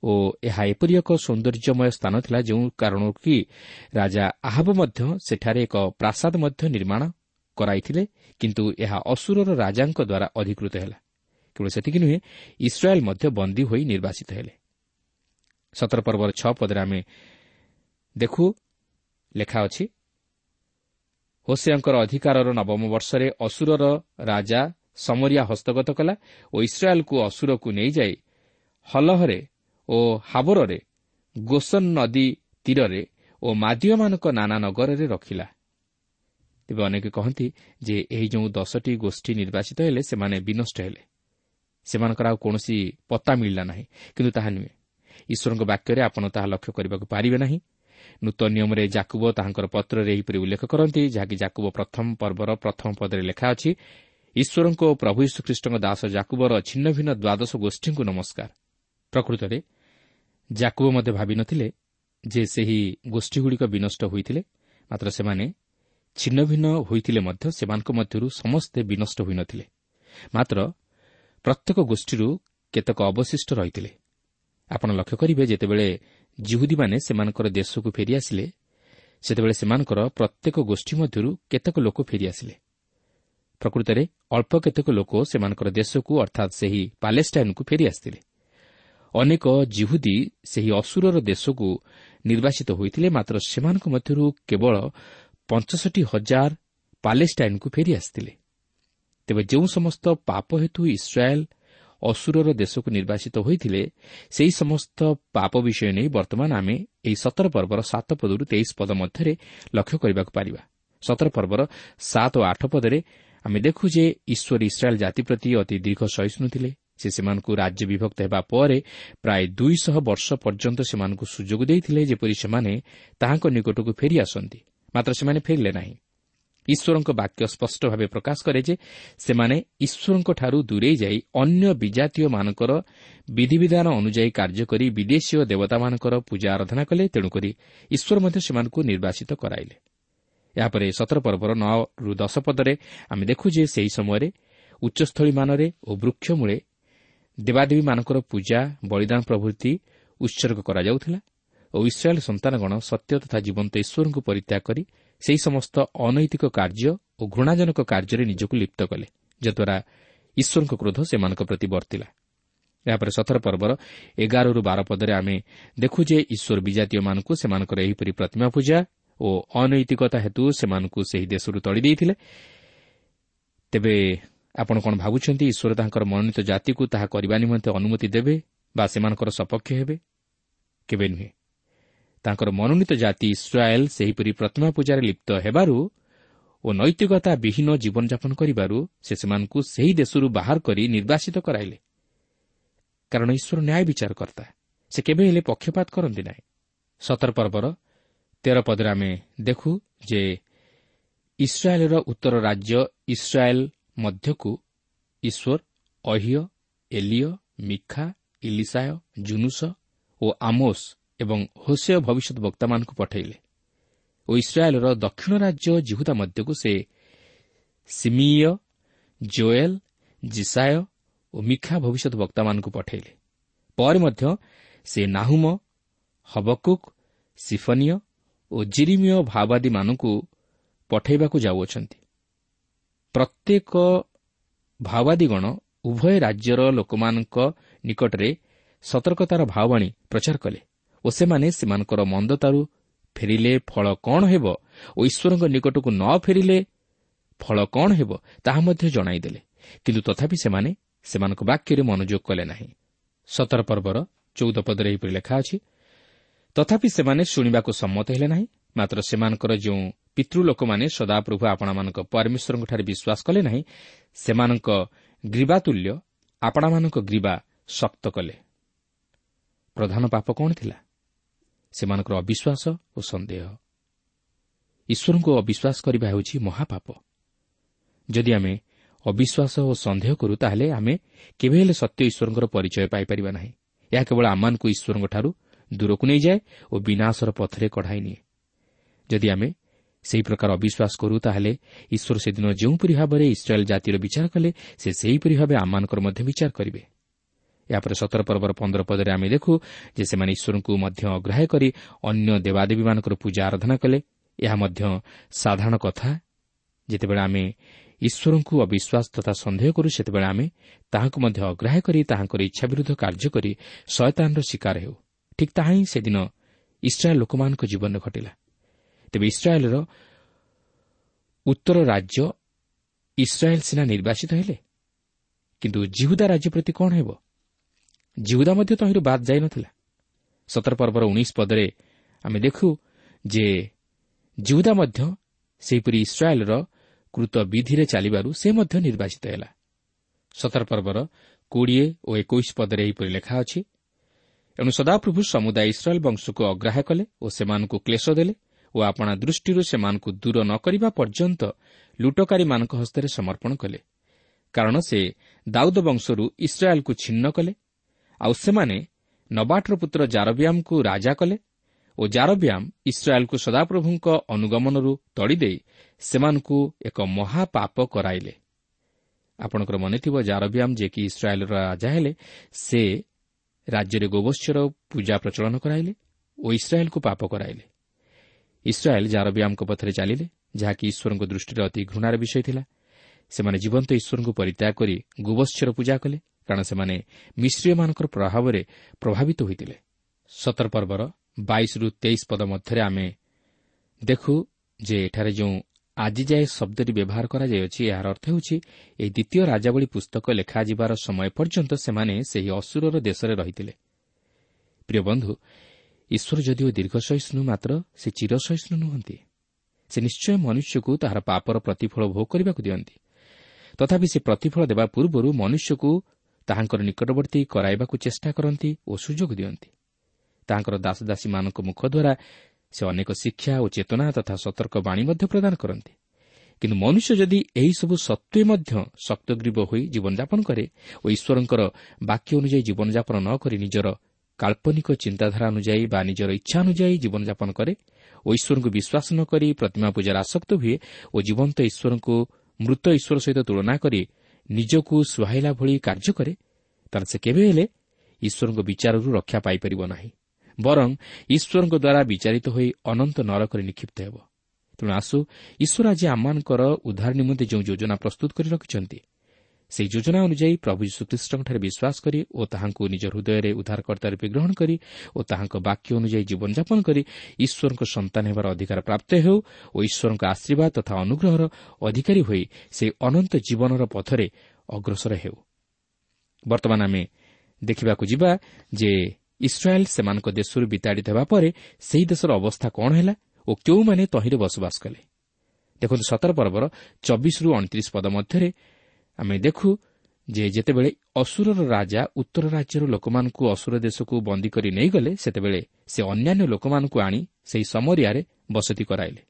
Speaker 1: ଓ ଏହା ଏପରି ଏକ ସୌନ୍ଦର୍ଯ୍ୟମୟ ସ୍ଥାନ ଥିଲା ଯେଉଁ କାରଣରୁ କି ରାଜା ଆହବ ମଧ୍ୟ ସେଠାରେ ଏକ ପ୍ରାସାଦ ମଧ୍ୟ ନିର୍ମାଣ କରାଇଥିଲେ କିନ୍ତୁ ଏହା ଅସୁରର ରାଜାଙ୍କ ଦ୍ୱାରା ଅଧିକୃତ ହେଲା। କେବଳ ସେତିକି ନୁହେଁ ଇସ୍ରାଏଲ୍ ମଧ୍ୟ ବନ୍ଦୀ ହୋଇ ନିର୍ବାଚିତ ହେଲେ। ସତର ପର୍ବର ଛଅ ପଦରେ ଆମେ ଦେଖୁ ଲେଖା ଅଛି ହୋସିଆଙ୍କର ଅଧିକାରର ନବମ ବର୍ଷରେ ଅସୁରର ରାଜା ସମରିଆ ହସ୍ତଗତ କଲା ଓ ଇସ୍ରାଏଲ୍କୁ ଅସୁରକୁ ନେଇଯାଇ ହଲହରେ ଓ ହାବରରେ ଗୋସନ ନଦୀ ତୀରରେ ଓ ମାଦିଓମାନଙ୍କ ନାନା ନଗରରେ ରଖିଲା। ତେବେ ଅନେକ କହନ୍ତି ଯେ ଏହି ଯେଉଁ ଦଶଟି ଗୋଷ୍ଠୀ ନିର୍ବାଚିତ ହେଲେ ସେମାନେ ବିନଷ୍ଟ ହେଲେ। ସେମାନଙ୍କର ଆଉ କୌଣସି ପତ୍ତା ମିଳିଲା ନାହିଁ କିନ୍ତୁ ତାହା ନୁହେଁ। ଈଶ୍ୱରଙ୍କ ବାକ୍ୟରେ ଆପଣ ତାହା ଲକ୍ଷ୍ୟ କରିବାକୁ ପାରିବେ ନାହିଁ। ନୂତନ ନିୟମରେ ଜାକୁବ ତାହାଙ୍କର ପତ୍ରରେ ଏହିପରି ଉଲ୍ଲେଖ କରନ୍ତି ଯାହାକି ଜାକୁବ ପ୍ରଥମ ପର୍ବର ପ୍ରଥମ ପଦରେ ଲେଖା ଅଛି ଈଶ୍ୱରଙ୍କ ଓ ପ୍ରଭୁ ଯୀଶୁଖ୍ରୀଷ୍ଟଙ୍କ ଦାସ ଜାକୁବର ଛିନ୍ନ ଭିନ୍ନ ଦ୍ୱାଦଶ ଗୋଷ୍ଠୀଙ୍କୁ ନମସ୍କାର। ପ୍ରକୃତରେ ଜାକୁବ ମଧ୍ୟ ଭାବିନଥିଲେ ଯେ ସେହି ଗୋଷ୍ଠୀଗୁଡ଼ିକ ବିନଷ୍ଟ ହୋଇଥିଲେ ମାତ୍ର ସେମାନେ ଛିନ୍ନ ଭିନ୍ନ ହୋଇଥିଲେ ମଧ୍ୟ ସେମାନଙ୍କ ମଧ୍ୟରୁ ସମସ୍ତେ ବିନଷ୍ଟ ହୋଇନଥିଲେ ମାତ୍ର ପ୍ରତ୍ୟେକ ଗୋଷ୍ଠୀରୁ କେତେକ ଅବଶିଷ୍ଟ ରହିଥିଲେ। ଆପଣ ଲକ୍ଷ୍ୟ କରିବେ ଯେତେବେଳେ ଜିହୁଦୀମାନେ ସେମାନଙ୍କର ଦେଶକୁ ଫେରିଆସିଲେ ସେତେବେଳେ ସେମାନଙ୍କର ପ୍ରତ୍ୟେକ ଗୋଷ୍ଠୀ ମଧ୍ୟରୁ କେତେକ ଲୋକ ଫେରିଆସିଲେ। ପ୍ରକୃତରେ ଅଳ୍ପ କେତେକ ଲୋକ ସେମାନଙ୍କର ଦେଶକୁ ଅର୍ଥାତ୍ ସେହି ପାଲେଷ୍ଟାଇନ୍କୁ ଫେରିଆସିଥିଲେ। ଅନେକ ଜିହୁଦୀ ସେହି ଅସୁରର ଦେଶକୁ ନିର୍ବାଚିତ ହୋଇଥିଲେ ମାତ୍ର ସେମାନଙ୍କ ମଧ୍ୟରୁ କେବଳ ପଞ୍ଚଷଠି ହଜାର ପାଲେଷ୍ଟାଇନ୍କୁ ଫେରିଆସିଥିଲେ ତେବେ ଯେଉଁ ସମସ୍ତ ପାପ ହେତୁ ଇସ୍ରାଏଲ୍ ଅସୁରର ଦେଶକୁ ନିର୍ବାଚିତ ହୋଇଥିଲେ ସେହି ସମସ୍ତ ପାପ ବିଷୟ ନେଇ ବର୍ତ୍ତମାନ ଆମେ ଏହି ସତର ପର୍ବର ସାତ ପଦରୁ ତେଇଶ ପଦ ମଧ୍ୟରେ ଲକ୍ଷ୍ୟ କରିବାକୁ ପାରିବା। ସତର ପର୍ବର ସାତ ଓ ଆଠ ପଦରେ ଆମେ ଦେଖୁ ଯେ ଈଶ୍ୱର ଇସ୍ରାଏଲ୍ ଜାତି ପ୍ରତି ଅତି ଦୀର୍ଘ ସହିଷ୍ଣୁ ଥିଲେ। ସେ ସେମାନଙ୍କୁ ରାଜ୍ୟ ବିଭକ୍ତ ହେବା ପରେ ପ୍ରାୟ ଦୁଇଶହ ବର୍ଷ ପର୍ଯ୍ୟନ୍ତ ସେମାନଙ୍କୁ ସୁଯୋଗ ଦେଇଥିଲେ ଯେପରି ସେମାନେ ତାହାଙ୍କ ନିକଟକୁ ଫେରିଆସନ୍ତି ମାତ୍ର ସେମାନେ ଫେରିଲେ ନାହିଁ। ଈଶ୍ୱରଙ୍କ ବାକ୍ୟ ସ୍ପଷ୍ଟ ଭାବେ ପ୍ରକାଶ କରେ ଯେ ସେମାନେ ଈଶ୍ୱରଙ୍କଠାରୁ ଦୂରେଇ ଯାଇ ଅନ୍ୟ ବିଜାତୀୟମାନଙ୍କର ବିଧିବିଧାନ ଅନୁଯାୟୀ କାର୍ଯ୍ୟ କରି ବିଦେଶୀୟ ଦେବତାମାନଙ୍କର ପୂଜା ଆରାଧନା କଲେ ତେଣୁକରି ଈଶ୍ୱର ମଧ୍ୟ ସେମାନଙ୍କୁ ନିର୍ବାଚିତ କରାଇଲେ। ଏହାପରେ ସତର ପର୍ବର ନଅରୁ ଦଶ ପଦରେ ଆମେ ଦେଖୁ ଯେ ସେହି ସମୟରେ ଉଚ୍ଚସ୍ଥଳୀମାନରେ ଓ ବୃକ୍ଷମୂଳେ ଦେବାଦେବୀମାନଙ୍କର ପୂଜା ବଳିଦାନ ପ୍ରଭୃତି ଉତ୍ସର୍ଗ କରାଯାଉଥିଲା ଓ ଇସ୍ରାଏଲ୍ ସନ୍ତାନଗଣ ସତ୍ୟ ତଥା ଜୀବନ୍ତ ଈଶ୍ୱରଙ୍କୁ ପରିତ୍ୟାଗ କରି ସେହି ସମସ୍ତ ଅନୈତିକ କାର୍ଯ୍ୟ ଓ ଘୃଣାଜନକ କାର୍ଯ୍ୟରେ ନିଜକୁ ଲିପ୍ତ କଲେ ଯଦ୍ୱାରା ଈଶ୍ୱରଙ୍କ କ୍ରୋଧ ସେମାନଙ୍କ ପ୍ରତି ବର୍ତ୍ତିଲା। ଏହାପରେ ସତର ପର୍ବର ଏଗାରରୁ ବାର ପଦରେ ଆମେ ଦେଖୁ ଯେ ଈଶ୍ୱର ବିଜାତୀୟମାନଙ୍କୁ ସେମାନଙ୍କର ଏହିପରି ପ୍ରତିମା ପୂଜା ଓ ଅନୈତିକତା ହେତୁ ସେମାନଙ୍କୁ ସେହି ଦେଶରୁ ତଳି ଦେଇଥିଲେ। ତେବେ ଆପଣ କ'ଣ ଭାବୁଛନ୍ତି ଈଶ୍ୱର ତାଙ୍କର ମନୋନୀତ ଜାତିକୁ ତାହା କରିବା ନିମନ୍ତେ ଅନୁମତି ଦେବେ ବା ସେମାନଙ୍କର ସପକ୍ଷ ହେବେ? କେବେ ନୁହେଁ। ତାଙ୍କର ମନୋନୀତ ଜାତି ଇସ୍ରାଏଲ୍ ସେହିପରି ପ୍ରତିମା ପୂଜାରେ ଲିପ୍ତ ହେବାରୁ ଓ ନୈତିକତା ବିହୀନ ଜୀବନଯାପନ କରିବାରୁ ସେ ସେମାନଙ୍କୁ ସେହି ଦେଶରୁ ବାହାର କରି ନିର୍ବାସିତ କରାଇଲେ। କାରଣ ଈଶ୍ୱର ନ୍ୟାୟ ବିଚାରକର୍ତ୍ତା। ସେ କେବେ ହେଲେ ପକ୍ଷପାତ କରନ୍ତି ନାହିଁ। ସତର ପର୍ବର ତେର ପଦରେ ଆମେ ଦେଖୁ ଯେ ଇସ୍ରାଏଲ୍ର ଉତ୍ତର ରାଜ୍ୟ ଇସ୍ରାଏଲ୍ ମଧ୍ୟକୁ ଈଶ୍ୱର ଅହିୟ ଏଲିୟ ମିଖା ଇଲିସାୟ ଜୁନୁସ ଓ ଆମୋସ୍ ଏବଂ ହୋସେୟ ଭବିଷ୍ୟତ ବକ୍ତାମାନଙ୍କୁ ପଠାଇଲେ ଓ ଇସ୍ରାଏଲ୍ର ଦକ୍ଷିଣ ରାଜ୍ୟ ଜିହୁଦା ମଧ୍ୟକୁ ସେ ସିମିୟ ଜୋଏଲ୍ ଜିସାୟ ଓ ମିଖା ଭବିଷ୍ୟତ ବକ୍ତାମାନଙ୍କୁ ପଠାଇଲେ। ପରେ ମଧ୍ୟ ସେ ନାହୁମ ହବକୁକ୍ ସିଫନୀୟ ଓ ଜିରିମିୟ ଭାଓବାଦୀମାନଙ୍କୁ ପଠାଇବାକୁ ଯାଉଅଛନ୍ତି। ପ୍ରତ୍ୟେକ ଭାଓବାଦୀଗଣ ଉଭୟ ରାଜ୍ୟର ଲୋକମାନଙ୍କ ନିକଟରେ ସତର୍କତାର ଭାଓବାଣୀ ପ୍ରଚାର କଲେ ଓ ସେମାନେ ସେମାନଙ୍କର ମନ୍ଦତାରୁ ଫେରିଲେ ଫଳ କ'ଣ ହେବ ଓ ଈଶ୍ୱରଙ୍କ ନିକଟକୁ ନ ଫେରିଲେ ଫଳ କ'ଣ ହେବ ତାହା ମଧ୍ୟ ଜଣାଇଦେଲେ। କିନ୍ତୁ ତଥାପି ସେମାନେ ସେମାନଙ୍କ ବାକ୍ୟରେ ମନୋଯୋଗ କଲେ ନାହିଁ। ସତର ପର୍ବର ଚଉଦ ପଦରେ ଏହିପରି ଲେଖା ଅଛି ତଥାପି ସେମାନେ ଶୁଣିବାକୁ ସମ୍ମତ ହେଲେ ନାହିଁ ମାତ୍ର ସେମାନଙ୍କର ଯେଉଁ ପିତୃଲୋକମାନେ ସଦାପ୍ରଭୁ ଆପଣମାନଙ୍କ ପରମେଶ୍ୱରଙ୍କଠାରେ ବିଶ୍ୱାସ କଲେ ନାହିଁ ସେମାନଙ୍କ ଗ୍ରୀବାତୁଲ୍ୟ ଆପଣାମାନଙ୍କ ଗ୍ରୀବା ଶକ୍ତ କଲେ। ପ୍ରଧାନ ପାପ କ'ଣ ଥିଲା? ସେମାନଙ୍କର ଅବିଶ୍ୱାସ ଓ ସନ୍ଦେହ। ଈଶ୍ୱରଙ୍କୁ ଅବିଶ୍ୱାସ କରିବା ହେଉଛି ମହାପାପ। ଯଦି ଆମେ ଅବିଶ୍ୱାସ ଓ ସନ୍ଦେହ କରୁ ତାହେଲେ ଆମେ କେବେ ହେଲେ ସତ୍ୟ ଈଶ୍ୱରଙ୍କର ପରିଚୟ ପାଇପାରିବା ନାହିଁ। ଏହା କେବଳ ଆମମାନଙ୍କୁ ଈଶ୍ୱରଙ୍କଠାରୁ ଦୂରକୁ ନେଇଯାଏ ଓ ବିନାଶର ପଥରେ କଢ଼ାଇ ନିଏ। ଯଦି ଆମେ ସେହି ପ୍ରକାର ଅବିଶ୍ୱାସ କରୁ ତାହେଲେ ଈଶ୍ୱର ସେଦିନ ଯେଉଁପରି ଭାବରେ ଇସ୍ରାଏଲ୍ ଜାତିର ବିଚାର କଲେ ସେ ସେହିପରି ଭାବେ ଆମମାନଙ୍କର ମଧ୍ୟ ବିଚାର କରିବେ। ଏହାପରେ ସତର ପର୍ବର ପନ୍ଦର ପଦରେ ଆମେ ଦେଖୁ ଯେ ସେମାନେ ଈଶ୍ୱରଙ୍କୁ ମଧ୍ୟ ଅଗ୍ରାହ୍ୟ କରି ଅନ୍ୟ ଦେବାଦେବୀମାନଙ୍କର ପୂଜା ଆରାଧନା କଲେ। ଏହା ମଧ୍ୟ ସାଧାରଣ କଥା। ଯେତେବେଳେ ଆମେ ଈଶ୍ୱରଙ୍କୁ ଅବିଶ୍ୱାସ ତଥା ସନ୍ଦେହ କରୁ ସେତେବେଳେ ଆମେ ତାହାଙ୍କୁ ମଧ୍ୟ ଅଗ୍ରାହ୍ୟ କରି ତାହାଙ୍କର ଇଚ୍ଛା ବିରୁଦ୍ଧ କାର୍ଯ୍ୟ କରି ଶୟତାନର ଶିକାର ହେଉ। ଠିକ୍ ତାହା ହିଁ ସେଦିନ ଇସ୍ରାଏଲ୍ ଲୋକମାନଙ୍କ ଜୀବନରେ ଘଟିଲା। ତେବେ ଇସ୍ରାଏଲ୍ର ଉତ୍ତର ରାଜ୍ୟ ଇସ୍ରାଏଲ୍ ସିନା ନିର୍ବାସିତ ହେଲେ କିନ୍ତୁ ଜିହୁଦା ରାଜ୍ୟ ପ୍ରତି କ'ଣ ହେବ ଜିହୁଦା ମଧ୍ୟ ତହିଁରୁ ବାଦ୍ ଯାଇନଥିଲା ସତର ପର୍ବର ଉଣେଇଶ ପଦରେ ଆମେ ଦେଖୁ ଯେ ଜିହୁଦା ମଧ୍ୟ ସେହିପରି ଇସ୍ରାଏଲ୍ର କୃତ ବିଧିରେ ଚାଲିବାରୁ ସେ ମଧ୍ୟ ନିର୍ବାଚିତ ହେଲା ସତର ପର୍ବର କୋଡ଼ିଏ ଓ ଏକୋଇଶ ପଦରେ ଏହିପରି ଲେଖା ଅଛି ଏଣୁ ସଦାପ୍ରଭୁ ସମୁଦାୟ ଇସ୍ରାଏଲ୍ ବଂଶକୁ ଅଗ୍ରାହ୍ୟ କଲେ ଓ ସେମାନଙ୍କୁ କ୍ଲେଶ ଦେଲେ ଓ ଆପଣା ଦୃଷ୍ଟିରୁ ସେମାନଙ୍କୁ ଦୂର ନ କରିବା ପର୍ଯ୍ୟନ୍ତ ଲୁଟକାରୀମାନଙ୍କ ହସ୍ତରେ ସମର୍ପଣ କଲେ। କାରଣ ସେ ଦାଉଦ ବଂଶରୁ ଇସ୍ରାଏଲ୍କୁ ଛିନ୍ନ କଲେ ଆଉ ସେମାନେ ନବାଟର ପୁତ୍ର ଜାରବିୟାମ୍କୁ ରାଜା କଲେ ଓ ଜାରବିୟାମ୍ ଇସ୍ରାଏଲ୍କୁ ସଦାପ୍ରଭୁଙ୍କ ଅନୁଗମନରୁ ତଡ଼ିଦେଇ ସେମାନଙ୍କୁ ଏକ ମହାପାପ କରାଇଲେ। ଆପଣଙ୍କର ମନେଥିବ ଜାରବିୟାମ୍ ଯିଏକି ଇସ୍ରାଏଲ୍ର ରାଜା ହେଲେ ସେ ରାଜ୍ୟରେ ଗୋବତ୍ସର ପୂଜା ପ୍ରଚଳନ କରାଇଲେ ଓ ଇସ୍ରାଏଲ୍କୁ ପାପ କରାଇଲେ। ଇସ୍ରାଏଲ୍ ଜାରବିୟାମ୍ଙ୍କ ପଥରେ ଚାଲିଲେ ଯାହାକି ଈଶ୍ୱରଙ୍କ ଦୃଷ୍ଟିରେ ଅତି ଘୃଣାର ବିଷୟ ଥିଲା। ସେମାନେ ଜୀବନ୍ତ ଈଶ୍ୱରଙ୍କୁ ପରିତ୍ୟାଗ କରି ଗୋବତ୍ସର ପୂଜା କଲେ କାରଣ ସେମାନେ ମିଶ୍ରୀୟମାନଙ୍କର ପ୍ରଭାବରେ ପ୍ରଭାବିତ ହୋଇଥିଲେ। ସତର ପର୍ବର ବାଇଶରୁ ତେଇଶ ପଦ ମଧ୍ୟରେ ଆମେ ଦେଖୁ ଯେ ଏଠାରେ ଯେଉଁ ଆଜି ଯାଏ ଶବ୍ଦଟି ବ୍ୟବହାର କରାଯାଇଅଛି ଏହାର ଅର୍ଥ ହେଉଛି ଏହି ଦ୍ୱିତୀୟ ରାଜାବଳୀ ପୁସ୍ତକ ଲେଖାଯିବାର ସମୟ ପର୍ଯ୍ୟନ୍ତ ସେମାନେ ସେହି ଅସୁରର ଦେଶରେ ରହିଥିଲେ। ପ୍ରିୟ ବନ୍ଧୁ ଈଶ୍ୱର ଯଦିଓ ଦୀର୍ଘ ସହିଷ୍ଣୁ ମାତ୍ର ସେ ଚିର ସହିଷ୍ଣୁ ନୁହନ୍ତି। ସେ ନିଶ୍ଚୟ ମନୁଷ୍ୟକୁ ତାହାର ପାପର ପ୍ରତିଫଳ ଭୋଗ କରିବାକୁ ଦିଅନ୍ତି। ତଥାପି ସେ ପ୍ରତିଫଳ ଦେବା ପୂର୍ବରୁ ମନୁଷ୍ୟକୁ ତାହାଙ୍କର ନିକଟବର୍ତ୍ତୀ କରାଇବାକୁ ଚେଷ୍ଟା କରନ୍ତି ଓ ସୁଯୋଗ ଦିଅନ୍ତି। ତାହାଙ୍କର ଦାସଦାସୀମାନଙ୍କ ମୁଖ ଦ୍ୱାରା ସେ ଅନେକ ଶିକ୍ଷା ଓ ଚେତନା ତଥା ସତର୍କ ବାଣୀ ମଧ୍ୟ ପ୍ରଦାନ କରନ୍ତି। କିନ୍ତୁ ମନୁଷ୍ୟ ଯଦି ଏହିସବୁ ସତ୍ତ୍ୱେ ମଧ୍ୟ ଶକ୍ତଗ୍ରୀବ ହୋଇ ଜୀବନଯାପନ କରେ ଓ ଈଶ୍ୱରଙ୍କର ବାକ୍ୟ ଅନୁଯାୟୀ ଜୀବନଯାପନ ନ କରି ନିଜର କାଳ୍ପନିକ ଚିନ୍ତାଧାରା ଅନୁଯାୟୀ ବା ନିଜର ଇଚ୍ଛା ଅନୁଯାୟୀ ଜୀବନଯାପନ କରେ ଓ ଈଶ୍ୱରଙ୍କୁ ବିଶ୍ୱାସ ନ କରି ପ୍ରତିମା ପୂଜାର ଆସକ୍ତ ହୁଏ ଓ ଜୀବନ୍ତ ଈଶ୍ୱରଙ୍କୁ ମୃତ ଈଶ୍ୱର ସହିତ ତୁଳନା କରି ନିଜକୁ ସୁହାଇଲା ଭଳି କାର୍ଯ୍ୟ କରେ ତାହେଲେ ସେ କେବେ ହେଲେ ଈଶ୍ୱରଙ୍କ ବିଚାରରୁ ରକ୍ଷା ପାଇପାରିବ ନାହିଁ ବରଂ ଈଶ୍ୱରଙ୍କ ଦ୍ୱାରା ବିଚାରିତ ହୋଇ ଅନନ୍ତ ନରକରେ ନିକ୍ଷିପ୍ତ ହେବ। ତେଣୁ ଆସୁ ଈଶ୍ୱର ଆଜି ଆମମାନଙ୍କର ଉଦ୍ଧାର ନିମନ୍ତେ ଯେଉଁ ଯୋଜନା ପ୍ରସ୍ତୁତ କରି ରଖିଛନ୍ତି ସେହି ଯୋଜନା ଅନୁଯାୟୀ ପ୍ରଭୁ ଯୀଶୁଖ୍ରୀଷ୍ଟଙ୍କଠାରେ ବିଶ୍ୱାସ କରି ଓ ତାହାଙ୍କୁ ନିଜ ହୃଦୟରେ ଉଦ୍ଧାରକର୍ତ୍ତା ରୂପେ ଗ୍ରହଣ କରି ଓ ତାହାଙ୍କ ବାକ୍ୟ ଅନୁଯାୟୀ ଜୀବନଯାପନ କରି ଈଶ୍ୱରଙ୍କ ସନ୍ତାନ ହେବାର ଅଧିକାର ପ୍ରାପ୍ତ ହେଉ ଓ ଈଶ୍ୱରଙ୍କ ଆଶୀର୍ବାଦ ତଥା ଅନୁଗ୍ରହର ଅଧିକାରୀ ହୋଇ ସେହି ଅନନ୍ତ ଜୀବନର ପଥରେ ଅଗ୍ରସର ହେଉ। ବର୍ତ୍ତମାନ ଆମେ ଦେଖିବାକୁ ଯିବା ଯେ ଇସ୍ରାଏଲ୍ ସେମାନଙ୍କ ଦେଶରୁ ବିତାଡ଼ିତ ହେବା ପରେ ସେହି ଦେଶର ଅବସ୍ଥା କ'ଣ ହେଲା ଓ କେଉଁମାନେ ତହିଁରେ ବସବାସ କଲେ। ଦେଖନ୍ତୁ ସତର ପର୍ବର ଚବିଶରୁ ଅଣତିରିଶ ପଦ ମଧ୍ୟରେ ଆମେ ଦେଖୁ ଯେ ଯେତେବେଳେ ଅସୁରର ରାଜା ଉତ୍ତର ରାଜ୍ୟର ଲୋକମାନଙ୍କୁ ଅସୁର ଦେଶକୁ ବନ୍ଦୀ କରି ନେଇଗଲେ ସେତେବେଳେ ସେ ଅନ୍ୟାନ୍ୟ ଲୋକମାନଙ୍କୁ ଆଣି ସେହି ସମରିଆରେ ବସତି କରାଇଲେ।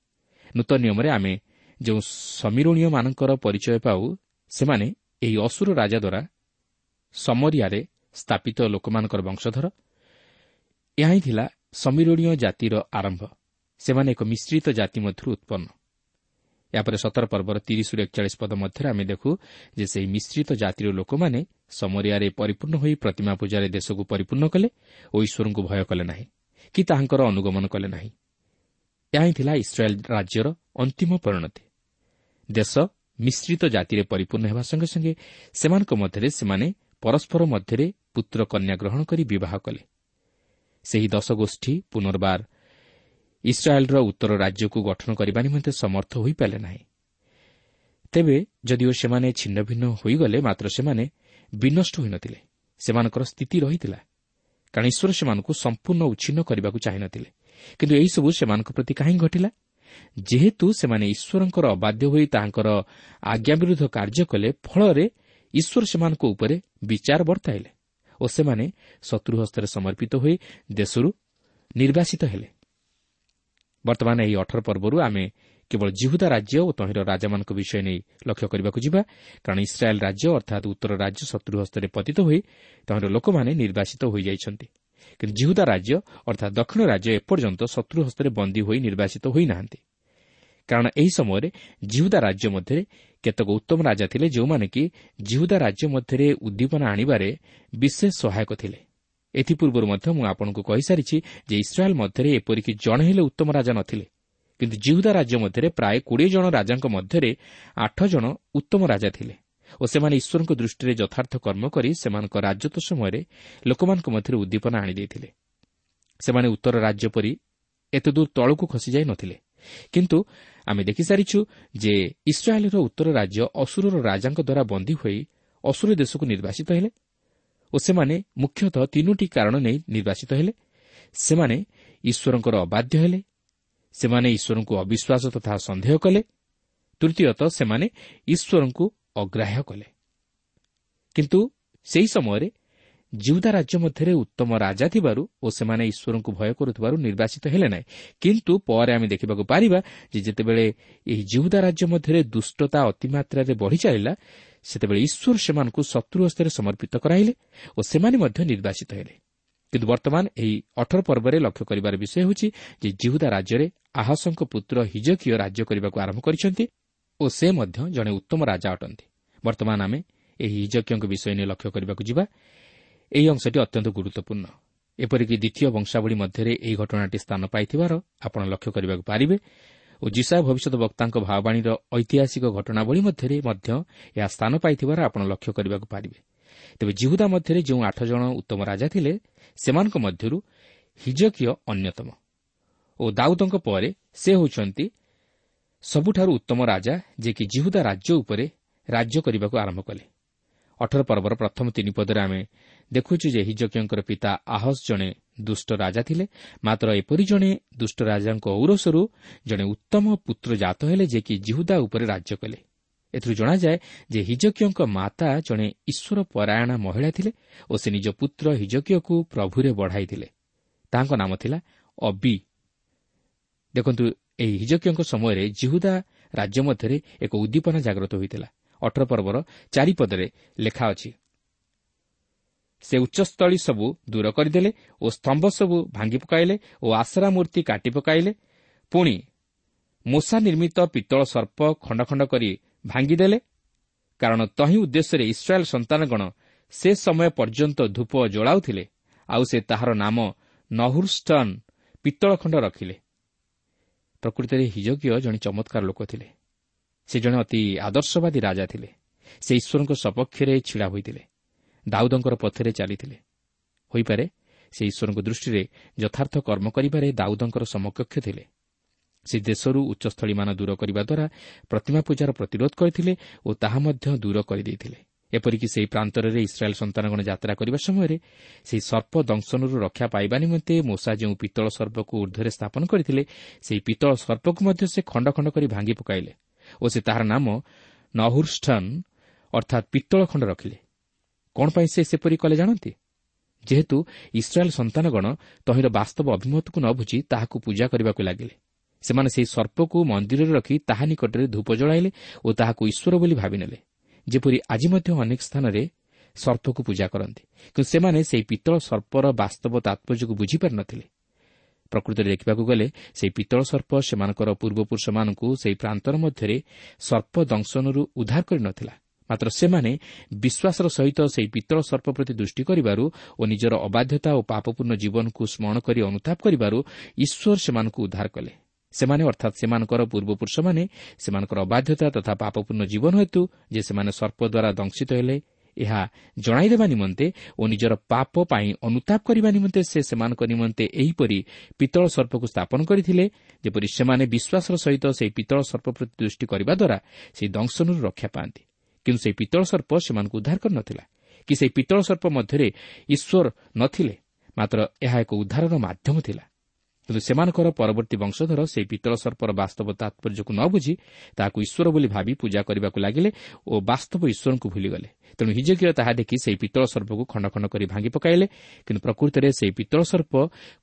Speaker 1: ନୂତନ ନିୟମରେ ଆମେ ଯେଉଁ ସମୀରଣୀୟମାନଙ୍କର ପରିଚୟ ପାଉ ସେମାନେ ଏହି ଅସୁର ରାଜା ଦ୍ୱାରା ସମରିଆରେ ସ୍ଥାପିତ ଲୋକମାନଙ୍କର ବଂଶଧର। ଏହା ହିଁ ଥିଲା ସମୀରଣୀୟ ଜାତିର ଆରମ୍ଭ। ସେମାନେ ଏକ ମିଶ୍ରିତ ଜାତି ମଧ୍ୟରୁ ଉତ୍ପନ୍ନ। ଏହାପରେ ସତର ପର୍ବର ତିରିଶରୁ ଏକଚାଳିଶ ପଦ ମଧ୍ୟରେ ଆମେ ଦେଖୁ ଯେ ସେହି ମିଶ୍ରିତ ଜାତିର ଲୋକମାନେ ସମରିଆରେ ପରିପୂର୍ଣ୍ଣ ହୋଇ ପ୍ରତିମା ପୂଜାରେ ଦେଶକୁ ପରିପୂର୍ଣ୍ଣ କଲେ ଓ ଈଶ୍ୱରଙ୍କୁ ଭୟ କଲେ ନାହିଁ କି ତାହାଙ୍କର ଅନୁଗମନ କଲେ ନାହିଁ। ଏହା ହିଁ ଥିଲା ଇସ୍ରାଏଲ୍ ରାଜ୍ୟର ଅନ୍ତିମ ପରିଣତି। ଦେଶ ମିଶ୍ରିତ ଜାତିରେ ପରିପୂର୍ଣ୍ଣ ହେବା ସଙ୍ଗେ ସଙ୍ଗେ ସେମାନଙ୍କ ମଧ୍ୟରେ ସେମାନେ ପରସ୍କର ମଧ୍ୟରେ ପୁତ୍ର କନ୍ୟା ଗ୍ରହଣ କରି ବିବାହ କଲେ। ସେହି ଦଶ ଗୋଷ୍ଠୀ ପୁନର୍ବାର ଇସ୍ରାଏଲ୍ର ଉତ୍ତର ରାଜ୍ୟକୁ ଗଠନ କରିବା ନିମନ୍ତେ ସମର୍ଥ ହୋଇପାରିଲେ ନାହିଁ। ତେବେ ଯଦିଓ ସେମାନେ ଛିନ୍ନ ଭିନ୍ନ ହୋଇଗଲେ ମାତ୍ର ସେମାନେ ବିନଷ୍ଟ ହୋଇନଥିଲେ। ସେମାନଙ୍କର ସ୍ଥିତି ରହିଥିଲା। କାରଣ ଈଶ୍ୱର ସେମାନଙ୍କୁ ସମ୍ପୂର୍ଣ୍ଣ ଉଚ୍ଛିନ୍ନ କରିବାକୁ ଚାହିଁନଥିଲେ। କିନ୍ତୁ ଏହିସବୁ ସେମାନଙ୍କ ପ୍ରତି କାହିଁ ଘଟିଲା? ଯେହେତୁ ସେମାନେ ଈଶ୍ୱରଙ୍କର ଅବାଧ୍ୟ ହୋଇ ତାହାଙ୍କର ଆଜ୍ଞା ବିରୁଦ୍ଧ କାର୍ଯ୍ୟ କଲେ ଫଳରେ ଈଶ୍ୱର ସେମାନଙ୍କ ଉପରେ ବିଚାର ବର୍ତ୍ତାଇଲେ ଓ ସେମାନେ ଶତ୍ରୁ ହସ୍ତରେ ସମର୍ପିତ ହୋଇ ଦେଶରୁ ନିର୍ବାସିତ ହେଲେ। ବର୍ତ୍ତମାନ ଏହି ଅଠର ପର୍ବରୁ ଆମେ କେବଳ ଜିହୁଦା ରାଜ୍ୟ ଓ ତହିଁର ରାଜାମାନଙ୍କ ବିଷୟ ନେଇ ଲକ୍ଷ୍ୟ କରିବାକୁ ଯିବା। କାରଣ ଇସ୍ରାଏଲ୍ ରାଜ୍ୟ ଅର୍ଥାତ୍ ଉତ୍ତର ରାଜ୍ୟ ଶତ୍ରୁ ହସ୍ତରେ ପତିତ ହୋଇ ତହିଁର ଲୋକମାନେ ନିର୍ବାସିତ ହୋଇଯାଇଛନ୍ତି। କିନ୍ତୁ ଜିହୁଦା ରାଜ୍ୟ ଅର୍ଥାତ୍ ଦକ୍ଷିଣ ରାଜ୍ୟ ଏପର୍ଯ୍ୟନ୍ତ ଶତ୍ରୁ ହସ୍ତରେ ବନ୍ଦୀ ହୋଇ ନିର୍ବାସିତ ହୋଇନାହାନ୍ତି। କାରଣ ଏହି ସମୟରେ ଜିହୁଦା ରାଜ୍ୟ ମଧ୍ୟରେ କେତେକ ଉତ୍ତମ ରାଜା ଥିଲେ ଯେଉଁମାନେ କି ଜିହୁଦା ରାଜ୍ୟ ମଧ୍ୟରେ ଉଦ୍ଦୀପନା ଆଣିବାରେ ବିଶେଷ ସହାୟକ ଥିଲେ। ଏଥିପୂର୍ବରୁ ମଧ୍ୟ ମୁଁ ଆପଣଙ୍କୁ କହିସାରିଛି ଯେ ଇସ୍ରାଏଲ୍ ମଧ୍ୟରେ ଏପରିକି ଜଣେ ହେଲେ ଉତ୍ତମ ରାଜା ନଥିଲେ। କିନ୍ତୁ ଜିହୁଦା ରାଜ୍ୟ ମଧ୍ୟରେ ପ୍ରାୟ କୋଡ଼ିଏ ଜଣ ରାଜାଙ୍କ ମଧ୍ୟରେ ଆଠ ଜଣ ଉତ୍ତମ ରାଜା ଥିଲେ ଓ ସେମାନେ ଈଶ୍ୱରଙ୍କ ଦୃଷ୍ଟିରେ ଯଥାର୍ଥ କର୍ମ କରି ସେମାନଙ୍କ ରାଜତ୍ୱ ସମୟରେ ଲୋକମାନଙ୍କ ମଧ୍ୟରେ ଉଦ୍ଦୀପନା ଆଣିଦେଇଥିଲେ ସେମାନେ ଉତ୍ତର ରାଜ୍ୟ ପରି ଏତେଦୂର ତଳକୁ ଖସିଯାଇ ନଥିଲେ। କିନ୍ତୁ ଆମେ ଦେଖିସାରିଛୁ ଯେ ଇସ୍ରାଏଲ୍ର ଉତ୍ତର ରାଜ୍ୟ ଅସୁରର ରାଜାଙ୍କ ଦ୍ୱାରା ବନ୍ଦୀ ହୋଇ ଅସୁର ଦେଶକୁ ନିର୍ବାସିତ ହେଲେ ଓ ସେମାନେ ମୁଖ୍ୟତଃ ତିନୋଟି କାରଣ ନେଇ ନିର୍ବାଚିତ ହେଲେ। ସେମାନେ ଈଶ୍ୱରଙ୍କର ଅବାଧ୍ୟ ହେଲେ। ସେମାନେ ଈଶ୍ୱରଙ୍କୁ ଅବିଶ୍ୱାସ ତଥା ସନ୍ଦେହ କଲେ। ତୃତୀୟତଃ ସେମାନେ ଈଶ୍ୱରଙ୍କୁ ଅଗ୍ରାହ୍ୟ କଲେ। କିନ୍ତୁ ସେହି ସମୟରେ ଜିଉଦା ରାଜ୍ୟ ମଧ୍ୟରେ ଉତ୍ତମ ରାଜା ଥିବାରୁ ଓ ସେମାନେ ଈଶ୍ୱରଙ୍କୁ ଭୟ କରୁଥିବାରୁ ନିର୍ବାଚିତ ହେଲେ ନାହିଁ। କିନ୍ତୁ ପରେ ଆମେ ଦେଖିବାକୁ ପାରିବା ଯେ ଯେତେବେଳେ ଏହି ଜିଉଦା ରାଜ୍ୟ ମଧ୍ୟରେ ଦୁଷ୍ଟତା ଅତିମାତ୍ରାରେ ବଢ଼ି ଚାଲିଲା ସେତେବେଳେ ଈଶ୍ୱର ସେମାନଙ୍କୁ ଶତ୍ରୁ ହସ୍ତରେ ସମର୍ପିତ କରାଇଲେ ଓ ସେମାନେ ମଧ୍ୟ ନିର୍ବାଚିତ ହେଲେ। କିନ୍ତୁ ବର୍ତ୍ତମାନ ଏହି ଅଠର ପର୍ବରେ ଲକ୍ଷ୍ୟ କରିବାର ବିଷୟ ହେଉଛି ଯେ ଜିହୁଦା ରାଜ୍ୟରେ ଆହସଙ୍କ ପୁତ୍ର ହିଜକିୟ ରାଜ୍ୟ କରିବାକୁ ଆରମ୍ଭ କରିଛନ୍ତି ଓ ସେ ମଧ୍ୟ ଜଣେ ଉତ୍ତମ ରାଜା ଅଟନ୍ତି। ବର୍ତ୍ତମାନ ଆମେ ଏହି ହିଜକିୟଙ୍କ ବିଷୟ ନେଇ ଲକ୍ଷ୍ୟ କରିବାକୁ ଯିବା। ଏହି ଅଂଶଟି ଅତ୍ୟନ୍ତ ଗୁରୁତ୍ୱପୂର୍ଣ୍ଣ। ଏପରିକି ଦ୍ୱିତୀୟ ବଂଶାବଳୀ ମଧ୍ୟରେ ଏହି ଘଟଣାଟି ସ୍ଥାନ ପାଇଥିବାର ଆପଣ ଲକ୍ଷ୍ୟ କରିବାକୁ ପାରିବେ। ଓ ଜିସା ଭବିଷ୍ୟତ ବକ୍ତାଙ୍କ ଭାବବାଣୀର ଐତିହାସିକ ଘଟଣାବଳୀ ମଧ୍ୟରେ ମଧ୍ୟ ଏହା ସ୍ଥାନ ପାଇଥିବାର ଆପଣ ଲକ୍ଷ୍ୟ କରିବାକୁ ପାରିବେ। ତେବେ ଜିହୁଦା ମଧ୍ୟରେ ଯେଉଁ ଆଠ ଜଣ ଉତ୍ତମ ରାଜା ଥିଲେ ସେମାନଙ୍କ ମଧ୍ୟରୁ ହିଜକିୟ ଅନ୍ୟତମ ଓ ଦାଉଦଙ୍କ ପରେ ସେ ହେଉଛନ୍ତି ସବୁଠାରୁ ଉତ୍ତମ ରାଜା ଯିଏକି ଜିହୁଦା ରାଜ୍ୟ ଉପରେ ରାଜ୍ୟ କରିବାକୁ ଆରମ୍ଭ କଲେ। ଅଠର ପର୍ବର ପ୍ରଥମ ତିନି ପଦରେ ଆମେ ଦେଖୁଛୁ ଯେ ହିଜକିୟଙ୍କର ପିତା ଆହସ ଜଣେ ଦୁଷ୍ଟ ରାଜା ଥିଲେ। ମାତ୍ର ଏପରି ଜଣେ ଦୁଷ୍ଟ ରାଜାଙ୍କ ଔରସରୁ ଜଣେ ଉତ୍ତମ ପୁତ୍ର ଜାତ ହେଲେ ଯିଏକି ଜିହୁଦା ଉପରେ ରାଜ୍ୟ କଲେ। ଏଥିରୁ ଜଣାଯାଏ ଯେ ହିଜକିୟଙ୍କ ମାତା ଜଣେ ଈଶ୍ୱର ପରାୟଣା ମହିଳା ଥିଲେ ଓ ସେ ନିଜ ପୁତ୍ର ହିଜକିୟକୁ ପ୍ରଭୁରେ ବଢ଼ାଇଥିଲେ। ତାଙ୍କ ନାମ ଥିଲା ଅବି। ଦେଖନ୍ତୁ ଏହି ହିଜକିୟଙ୍କ ସମୟରେ ଜିହୁଦା ରାଜ୍ୟ ମଧ୍ୟରେ ଏକ ଉଦ୍ଦୀପନା ଜାଗ୍ରତ ହୋଇଥିଲା। ଅଠର ପର୍ବର ଚାରିପଦରେ ଲେଖା ଅଛି ସେ ଉଚ୍ଚସ୍ଥଳୀ ସବୁ ଦୂର କରିଦେଲେ ଓ ସ୍ତମ୍ଭ ସବୁ ଭାଙ୍ଗି ପକାଇଲେ ଓ ଆସରା ମୂର୍ତ୍ତି କାଟି ପକାଇଲେ। ପୁଣି ମୂଷା ନିର୍ମିତ ପିତ୍ତଳ ସର୍ପ ଖଣ୍ଡ ଖଣ୍ଡ କରି ଭାଙ୍ଗିଦେଲେ। କାରଣ ତହିଁ ଉଦ୍ଦେଶ୍ୟରେ ଇସ୍ରାଏଲ୍ ସନ୍ତାନଗଣ ସେ ସମୟ ପର୍ଯ୍ୟନ୍ତ ଧୂପ ଜଳାଉଥିଲେ ଆଉ ସେ ତାହାର ନାମ ନହୁର୍ଷ୍ଟନ୍ ପିତ୍ତଳ ଖଣ୍ଡ ରଖିଲେ। ପ୍ରକୃତରେ ହିଜକୀୟ ଜଣେ ଚମତ୍କାର ଲୋକ ଥିଲେ। ସେ ଜଣେ ଅତି ଆଦର୍ଶବାଦୀ ରାଜା ଥିଲେ। ସେ ଈଶ୍ୱରଙ୍କ ସପକ୍ଷରେ ଛିଡ଼ା ହୋଇଥିଲେ। ଦାଉଦଙ୍କର ପଥରେ ଚାଲିଥିଲେ। ହୋଇପାରେ ସେ ଈଶ୍ୱରଙ୍କ ଦୃଷ୍ଟିରେ ଯଥାର୍ଥ କର୍ମ କରିବାରେ ଦାଉଦଙ୍କର ସମକକ୍ଷ ଥିଲେ। ସେ ଦେଶରୁ ଉଚ୍ଚସ୍ଥଳୀମାନ ଦୂର କରିବା ଦ୍ୱାରା ପ୍ରତିମା ପୂଜାର ପ୍ରତିରୋଧ କରିଥିଲେ ଓ ତାହା ମଧ୍ୟ ଦୂର କରିଦେଇଥିଲେ। ଏପରିକି ସେହି ପ୍ରାନ୍ତରରେ ଇସ୍ରାଏଲ୍ ସନ୍ତାନଗଣ ଯାତ୍ରା କରିବା ସମୟରେ ସେହି ସର୍ପ ଦଂଶନରୁ ରକ୍ଷା ପାଇବା ନିମନ୍ତେ ମୂଷା ଯେଉଁ ପିତ୍ତଳ ସର୍ପକୁ ଉର୍ଦ୍ଧ୍ୱରେ ସ୍ଥାପନ କରିଥିଲେ ସେହି ପିତ୍ତଳ ସର୍ପକୁ ମଧ୍ୟ ସେ ଖଣ୍ଡ ଖଣ୍ଡ କରି ଭାଙ୍ଗି ପକାଇଲେ ଓ ସେ ତାହାର ନାମ ନହୁର୍ଷ୍ଟନ୍ ଅର୍ଥାତ୍ ପିତ୍ତଳ ଖଣ୍ଡ ରଖିଲେ। କ'ଣ ପାଇଁ ସେ ସେପରି କଲେ ଜାଣନ୍ତି? ଯେହେତୁ ଇସ୍ରାଏଲ୍ ସନ୍ତାନଗଣ ତହିଁର ବାସ୍ତବ ଅଭିମତକୁ ନ ବୁଝି ତାହାକୁ ପୂଜା କରିବାକୁ ଲାଗିଲେ। ସେମାନେ ସେହି ସର୍ପକୁ ମନ୍ଦିରରେ ରଖି ତାହା ନିକଟରେ ଧୂପ ଜଳାଇଲେ ଓ ତାହାକୁ ଈଶ୍ୱର ବୋଲି ଭାବିନେଲେ। ଯେପରି ଆଜି ମଧ୍ୟ ଅନେକ ସ୍ଥାନରେ ସର୍ପକୁ ପୂଜା କରନ୍ତି କିନ୍ତୁ ସେମାନେ ସେହି ପିତ୍ତଳ ସର୍ପର ବାସ୍ତବ ତାତ୍ପର୍ଯ୍ୟକୁ ବୁଝିପାରି ନ ଥିଲେ ପ୍ରକୃତରେ ଦେଖିବାକୁ ଗଲେ ସେହି ପିତ୍ତଳ ସର୍ପ ସେମାନଙ୍କର ପୂର୍ବପୁରୁଷମାନଙ୍କୁ ସେହି ପ୍ରାନ୍ତର ମଧ୍ୟରେ ସର୍ପ ଦଂଶନରୁ ଉଦ୍ଧାର କରିନଥିଲା ମାତ୍ର ସେମାନେ ବିଶ୍ୱାସର ସହିତ ସେହି ପିତ୍ତଳ ସର୍ପ ପ୍ରତି ଦୃଷ୍ଟି କରିବାରୁ ଓ ନିଜର ଅବାଧ୍ୟତା ଓ ପାପପୂର୍ଣ୍ଣ ଜୀବନକୁ ସ୍ମରଣ କରି ଅନୁତାପ କରିବାରୁ ଈଶ୍ୱର ସେମାନଙ୍କୁ ଉଦ୍ଧାର କଲେ। ସେମାନେ ଅର୍ଥାତ୍ ସେମାନଙ୍କର ପୂର୍ବପୁରୁଷମାନେ ସେମାନଙ୍କର ଅବାଧ୍ୟତା ତଥା ପାପପୂର୍ଣ୍ଣ ଜୀବନ ହେତୁ ଯେ ସେମାନେ ସର୍ପ ଦ୍ୱାରା ଦଂଶିତ ହେଲେ ଏହା ଜଣାଇଦେବା ନିମନ୍ତେ ଓ ନିଜର ପାପ ପାଇଁ ଅନୁତାପ କରିବା ନିମନ୍ତେ ସେ ସେମାନଙ୍କ ନିମନ୍ତେ ଏହିପରି ପିତ୍ତଳ ସର୍ପକୁ ସ୍ଥାପନ କରିଥିଲେ ଯେପରି ସେମାନେ ବିଶ୍ୱାସର ସହିତ ସେହି ପିତ୍ତଳ ସର୍ପ ପ୍ରତି ଦୃଷ୍ଟି କରିବା ଦ୍ୱାରା ସେହି ଦଂଶନରୁ ରକ୍ଷା ପାଆନ୍ତି। କିନ୍ତୁ ସେହି ପିତ୍ତଳ ସର୍ପ ସେମାନଙ୍କୁ ଉଦ୍ଧାର କରିନଥିଲା। କି ସେହି ପିତ୍ତଳ ସର୍ପ ମଧ୍ୟରେ ଈଶ୍ୱର ନଥିଲେ ମାତ୍ର ଏହା ଏକ ଉଦ୍ଧାରର ମାଧ୍ୟମ ଥିଲା। କିନ୍ତୁ ସେମାନଙ୍କର ପରବର୍ତ୍ତୀ ବଂଶଧର ସେହି ପିତ୍ତଳ ସର୍ପର ବାସ୍ତବ ତାତ୍ପର୍ଯ୍ୟକୁ ନ ବୁଝି ତାହାକୁ ଈଶ୍ୱର ବୋଲି ଭାବି ପୂଜା କରିବାକୁ ଲାଗିଲେ ଓ ବାସ୍ତବ ଈଶ୍ୱରଙ୍କୁ ଭୁଲିଗଲେ। ତେଣୁ ହିଜକୀୟ ତାହା ଦେଖି ସେହି ପିତ୍ତଳ ସର୍ପକୁ ଖଣ୍ଡ ଖଣ୍ଡ କରି ଭାଙ୍ଗି ପକାଇଲେ କିନ୍ତୁ ପ୍ରକୃତରେ ସେହି ପିତ୍ତଳ ସର୍ପ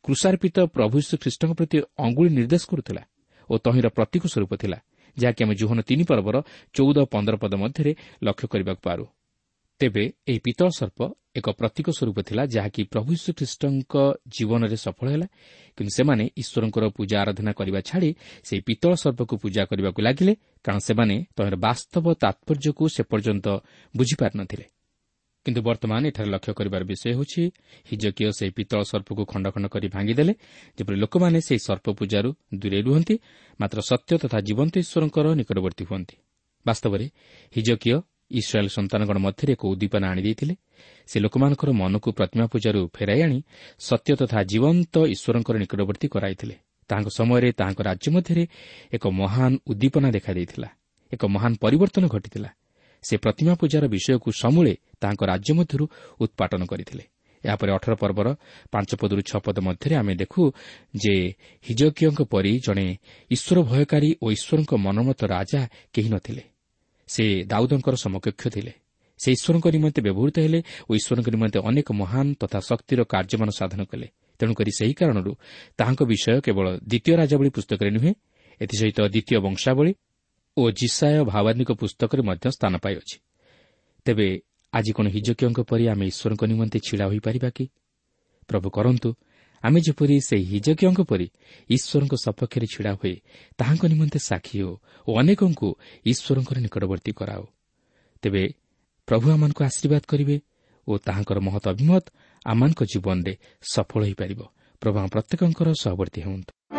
Speaker 1: କୃଷାର୍ପିତ ପ୍ରଭୁ ଶ୍ରୀଖ୍ରୀଷ୍ଟଙ୍କ ପ୍ରତି ଅଙ୍ଗୁଳି ନିର୍ଦ୍ଦେଶ କରୁଥିଲା ଓ ତହିଁର ପ୍ରତୀକ ସ୍ୱରୂପ ଥିଲା। ଯାହାକି ଆମେ ଜୋହନ ତିନି ପର୍ବର ଚଉଦ ପନ୍ଦର ପଦ ମଧ୍ୟରେ ଲକ୍ଷ୍ୟ କରିବାକୁ ପାରୁ। ତେବେ ଏହି ପିତ୍ତଳ ସର୍ପ ଏକ ପ୍ରତୀକ ସ୍ୱରୂପ ଥିଲା ଯାହାକି ପ୍ରଭୁ ଶ୍ରୀଖ୍ରୀଷ୍ଟଙ୍କ ଜୀବନରେ ସଫଳ ହେଲା କିନ୍ତୁ ସେମାନେ ଈଶ୍ୱରଙ୍କର ପୂଜା ଆରାଧନା କରିବା ଛାଡ଼ି ସେହି ପିତ୍ତଳ ସର୍ପକୁ ପୂଜା କରିବାକୁ ଲାଗିଲେ କାରଣ ସେମାନେ ତହିଁର ବାସ୍ତବ ତାତ୍ପର୍ଯ୍ୟକୁ ସେ ପର୍ଯ୍ୟନ୍ତ ବୁଝିପାରି ନ ଥିଲେ କିନ୍ତୁ ବର୍ତ୍ତମାନ ଏଠାରେ ଲକ୍ଷ୍ୟ କରିବାର ବିଷୟ ହେଉଛି ହିଜକୀୟ ସେହି ପିତ୍ତଳ ସର୍ପକୁ ଖଣ୍ଡ ଖଣ୍ଡ କରି ଭାଙ୍ଗିଦେଲେ ଯେପରି ଲୋକମାନେ ସେହି ସର୍ପ ପୂଜାରୁ ଦୂରେଇ ରୁହନ୍ତି ମାତ୍ର ସତ୍ୟ ତଥା ଜୀବନ୍ତ ଈଶ୍ୱରଙ୍କର ନିକଟବର୍ତ୍ତୀ ହୁଅନ୍ତି। ବାସ୍ତବରେ ହିଜକୀୟ ଇସ୍ରାଏଲ୍ ସନ୍ତାନଗଣ ମଧ୍ୟରେ ଏକ ଉଦ୍ଦୀପନା ଆଣିଦେଇଥିଲେ ସେ ଲୋକମାନଙ୍କର ମନକୁ ପ୍ରତିମା ପୂଜାରୁ ଫେରାଇ ଆଣି ସତ୍ୟ ତଥା ଜୀବନ୍ତ ଈଶ୍ୱରଙ୍କର ନିକଟବର୍ତ୍ତୀ କରାଇଥିଲେ। ତାହାଙ୍କ ସମୟରେ ତାହାଙ୍କ ରାଜ୍ୟ ମଧ୍ୟରେ ଏକ ମହାନ ଉଦ୍ଦୀପନା ଦେଖାଦେଇଥିଲା। ଏକ ମହାନ ପରିବର୍ତ୍ତନ ଘଟିଥିଲା।
Speaker 2: ସେ ପ୍ରତିମା ପୂଜାର ବିଷୟକୁ ସମୂଳେ ତାଙ୍କ ରାଜ୍ୟ ମଧ୍ୟରୁ ଉତ୍ପାଟନ କରିଥିଲେ। ଏହାପରେ ଅଠର ପର୍ବର ପାଞ୍ଚ ପଦରୁ ଛଅ ପଦ ମଧ୍ୟରେ ଆମେ ଦେଖୁ ଯେ ହିଜକିୟଙ୍କ ପରି ଜଣେ ଈଶ୍ୱର ଭୟକାରୀ ଓ ଈଶ୍ୱରଙ୍କ ମନୋମତ ରାଜା କେହି ନଥିଲେ। ସେ ଦାଉଦଙ୍କର ସମକକ୍ଷ ଥିଲେ। ସେ ଈଶ୍ୱରଙ୍କ ନିମନ୍ତେ ବ୍ୟବହୃତ ହେଲେ ଓ ଈଶ୍ୱରଙ୍କ ନିମନ୍ତେ ଅନେକ ମହାନ ତଥା ଶକ୍ତିର କାର୍ଯ୍ୟମାନ ସାଧନ କଲେ। ତେଣୁକରି ସେହି କାରଣରୁ ତାହାଙ୍କ ବିଷୟ କେବଳ ଦ୍ୱିତୀୟ ରାଜାବଳୀ ପୁସ୍ତକରେ ନୁହେଁ ଏଥିସହିତ ଦ୍ୱିତୀୟ ବଂଶାବଳୀ ଓ ଜିସାୟ ଭାବାନୀଙ୍କ ପୁସ୍ତକରେ ମଧ୍ୟ ସ୍ଥାନ ପାଇଅଛି। ତେବେ ଆଜି କ'ଣ ହିଜକିୟଙ୍କ ପରି ଆମେ ଈଶ୍ୱରଙ୍କ ନିମନ୍ତେ ଛିଡ଼ା ହୋଇପାରିବା କି? ପ୍ରଭୁ କରନ୍ତୁ ଆମେ ଯେପରି ସେହି ହିଜକିୟଙ୍କ ପରି ଈଶ୍ୱରଙ୍କ ସପକ୍ଷରେ ଛିଡ଼ା ହୋଇ ତାହାଙ୍କ ନିମନ୍ତେ ସାକ୍ଷୀ ହେଉ ଓ ଅନେକଙ୍କୁ ଈଶ୍ୱରଙ୍କର ନିକଟବର୍ତ୍ତୀ କରାଉ। ତେବେ ପ୍ରଭୁ ଆମମାନଙ୍କୁ ଆଶୀର୍ବାଦ କରିବେ ଓ ତାହାଙ୍କର ମହତ ଅଭିମତ ଆମମାନଙ୍କ ଜୀବନରେ ସଫଳ ହୋଇପାରିବ। ପ୍ରଭୁ ଆମ ପ୍ରତ୍ୟେକଙ୍କର ସହବର୍ତ୍ତୀ ହୁଅନ୍ତୁ।